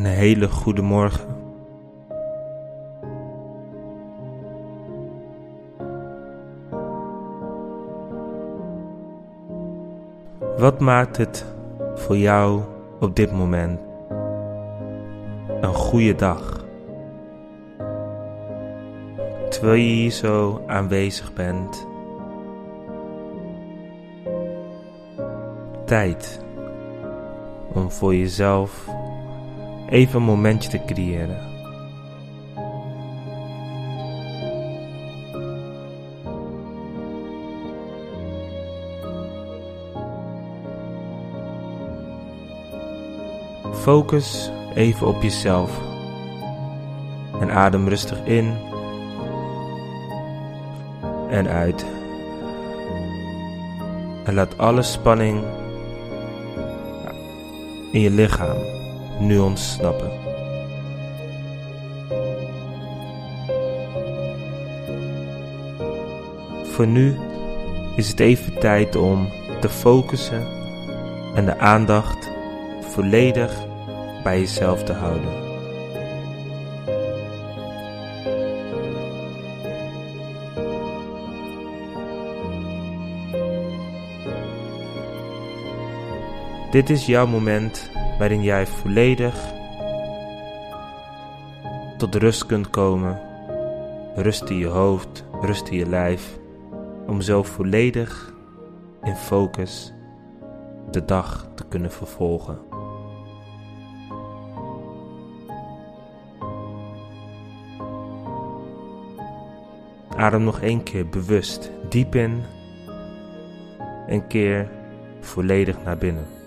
Een hele goede morgen. Wat maakt het voor jou op dit moment een goede dag? Terwijl je hier zo aanwezig bent. Tijd om voor jezelf even een momentje te creëren. Focus even op jezelf en adem rustig in en uit. En laat alle spanning in je lichaam nu ontsnappen. Voor nu is het even tijd om te focussen en de aandacht volledig bij jezelf te houden. Dit is jouw moment waarin jij volledig tot rust kunt komen. Rust in je hoofd, rust in je lijf. Om zo volledig in focus de dag te kunnen vervolgen. Adem nog één keer bewust diep in. Een keer volledig naar binnen.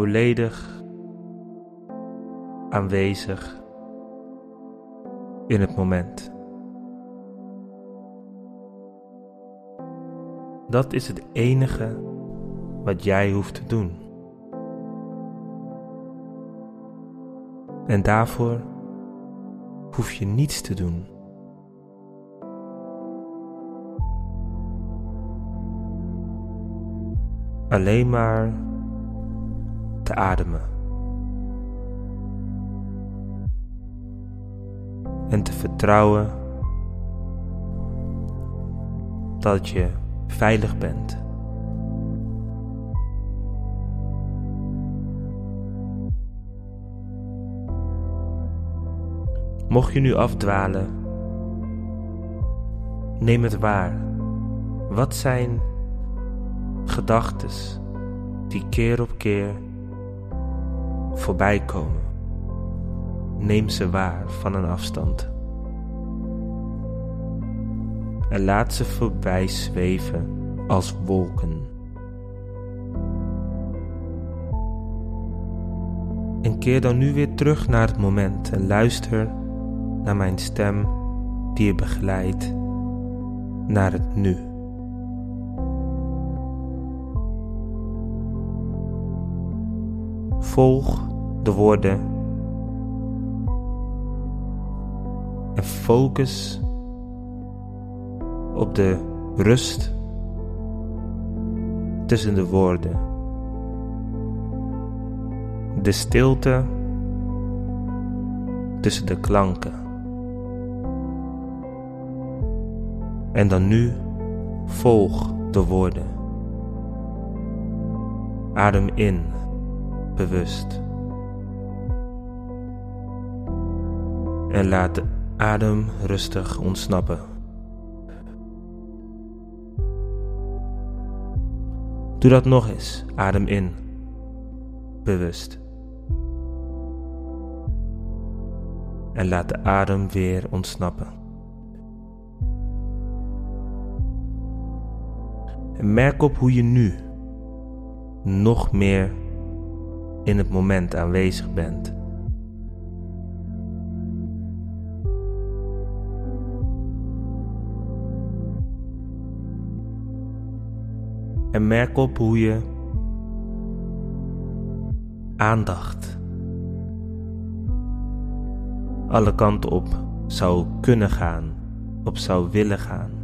Volledig aanwezig in het moment. Dat is het enige wat jij hoeft te doen. En daarvoor hoef je niets te doen. Alleen maar te ademen. En te vertrouwen dat je veilig bent. Mocht je nu afdwalen, neem het waar. Wat zijn gedachten die keer op keer voorbij komen? Neem ze waar van een afstand. En laat ze voorbij zweven als wolken. En keer dan nu weer terug naar het moment en luister naar mijn stem die je begeleidt naar het nu. Volg de woorden en focus op de rust tussen de woorden. De stilte tussen de klanken. En dan nu volg de woorden. Adem in, bewust. En laat de adem rustig ontsnappen. Doe dat nog eens. Adem in, bewust. En laat de adem weer ontsnappen. En merk op hoe je nu nog meer in het moment aanwezig bent. En merk op hoe je aandacht alle kanten op zou kunnen gaan, op zou willen gaan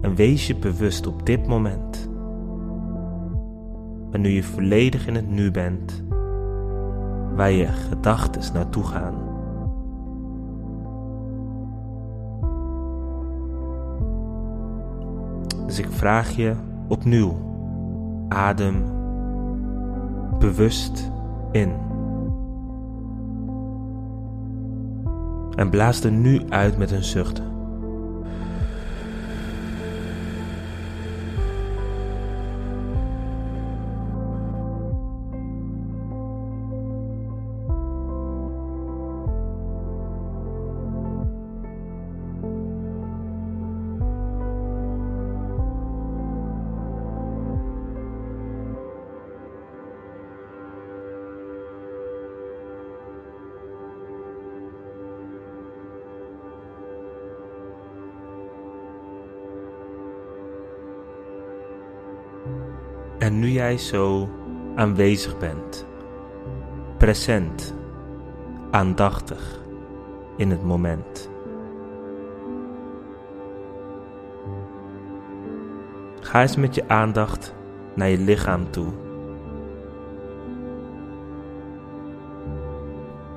En wees je bewust op dit moment, wanneer je volledig in het nu bent, waar je gedachten naartoe gaan. Dus ik vraag je opnieuw, adem bewust in. En blaas er nu uit met een zucht. En nu jij zo aanwezig bent, present, aandachtig in het moment. Ga eens met je aandacht naar je lichaam toe.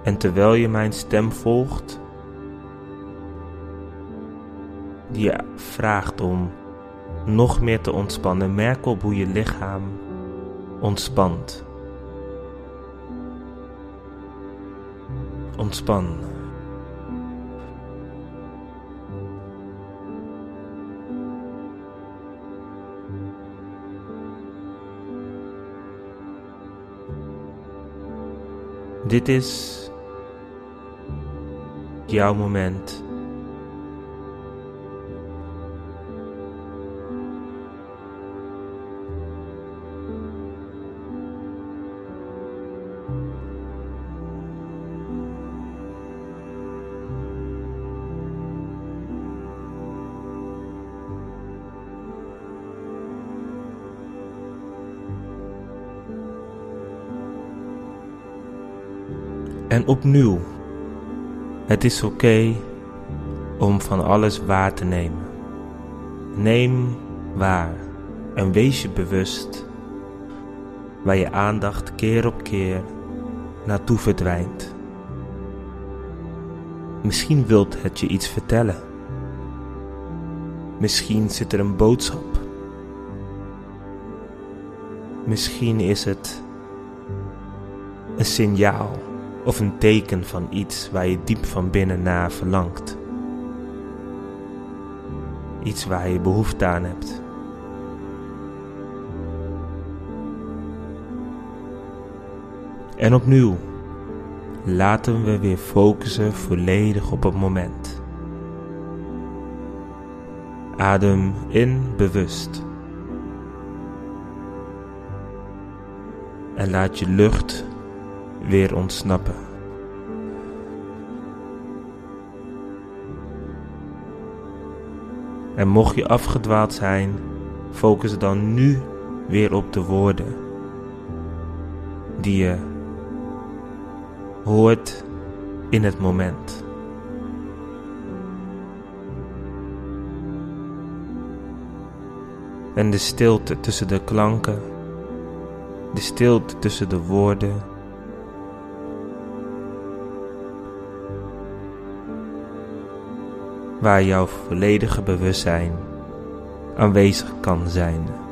En terwijl je mijn stem volgt, die je vraagt om nog meer te ontspannen. Merk op hoe je lichaam ontspant. Ontspan. Dit is jouw moment En opnieuw, het is oké om van alles waar te nemen. Neem waar en wees je bewust waar je aandacht keer op keer naartoe verdwijnt. Misschien wilt het je iets vertellen. Misschien zit er een boodschap. Misschien is het een signaal of een teken van iets waar je diep van binnen naar verlangt. Iets waar je behoefte aan hebt. En opnieuw, laten we weer focussen volledig op het moment. Adem in bewust. En laat je lucht weer ontsnappen. En mocht je afgedwaald zijn, focus dan nu weer op de woorden die je hoort in het moment. En de stilte tussen de klanken, de stilte tussen de woorden waar jouw volledige bewustzijn aanwezig kan zijn.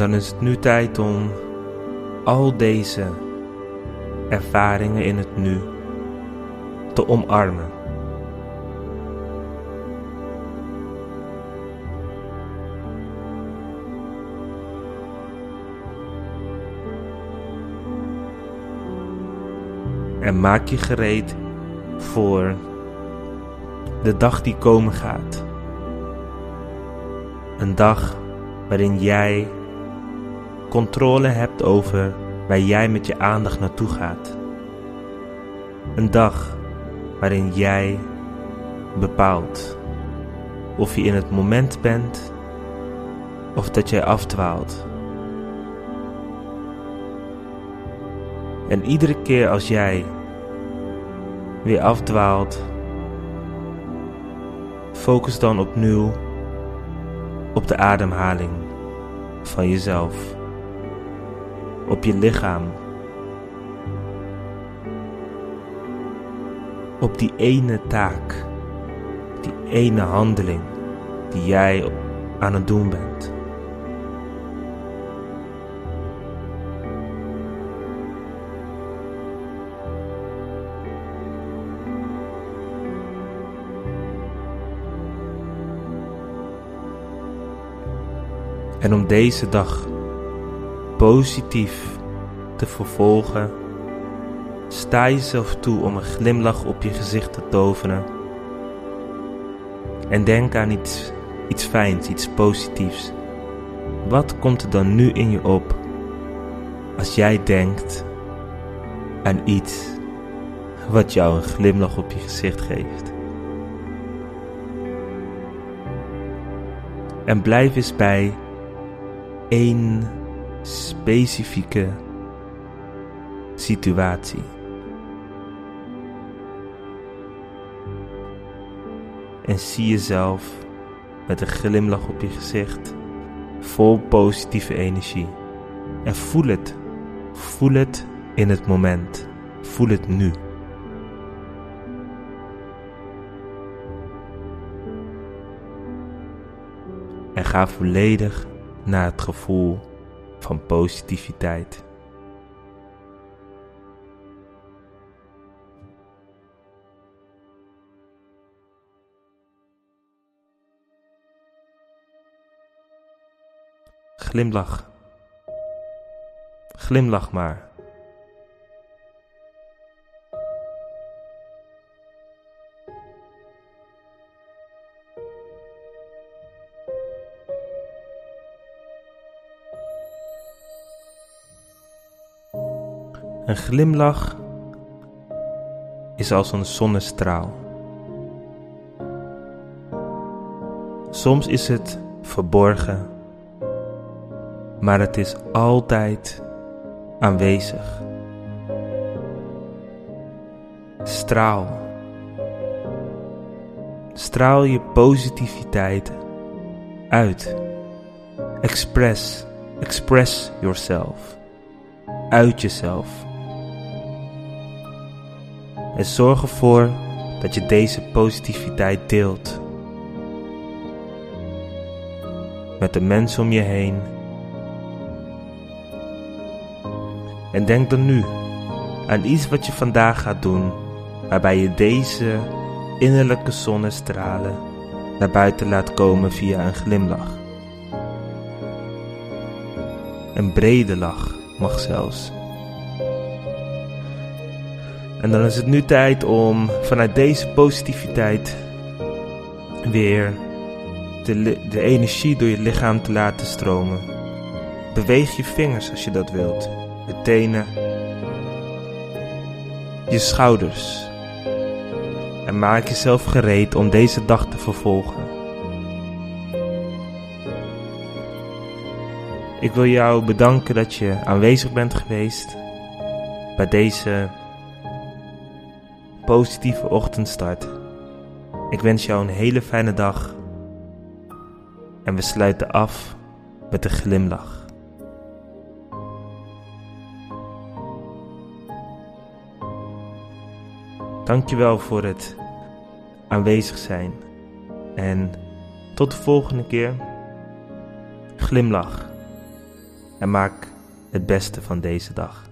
Dan is het nu tijd om al deze ervaringen in het nu te omarmen. En maak je gereed voor de dag die komen gaat. Een dag waarin jij controle hebt over waar jij met je aandacht naartoe gaat. Een dag waarin jij bepaalt of je in het moment bent of dat jij afdwaalt. En iedere keer als jij weer afdwaalt, focus dan opnieuw op de ademhaling van jezelf, op je lichaam, op die ene taak, die ene handeling die jij aan het doen bent. En om deze dag positief te vervolgen, sta jezelf toe om een glimlach op je gezicht te tovenen. En denk aan iets, iets fijns, iets positiefs. Wat komt er dan nu in je op als jij denkt aan iets wat jou een glimlach op je gezicht geeft? En blijf eens bij één specifieke situatie. En zie jezelf met een glimlach op je gezicht, vol positieve energie. En voel het. Voel het in het moment. Voel het nu. En ga volledig naar het gevoel van positiviteit. Glimlach. Glimlach maar. Een glimlach is als een zonnestraal. Soms is het verborgen, maar het is altijd aanwezig. Straal. Straal je positiviteit uit. Express. Express yourself. Uit jezelf. En zorg ervoor dat je deze positiviteit deelt. Met de mensen om je heen. En denk dan nu aan iets wat je vandaag gaat doen, waarbij je deze innerlijke zonnestralen naar buiten laat komen via een glimlach. Een brede lach mag zelfs. En dan is het nu tijd om vanuit deze positiviteit weer de, de energie door je lichaam te laten stromen. Beweeg je vingers als je dat wilt, je tenen, je schouders. En maak jezelf gereed om deze dag te vervolgen. Ik wil jou bedanken dat je aanwezig bent geweest bij deze positieve ochtendstart. Ik wens jou een hele fijne dag. En we sluiten af met een glimlach. Dankjewel voor het aanwezig zijn. En tot de volgende keer. Glimlach. En maak het beste van deze dag.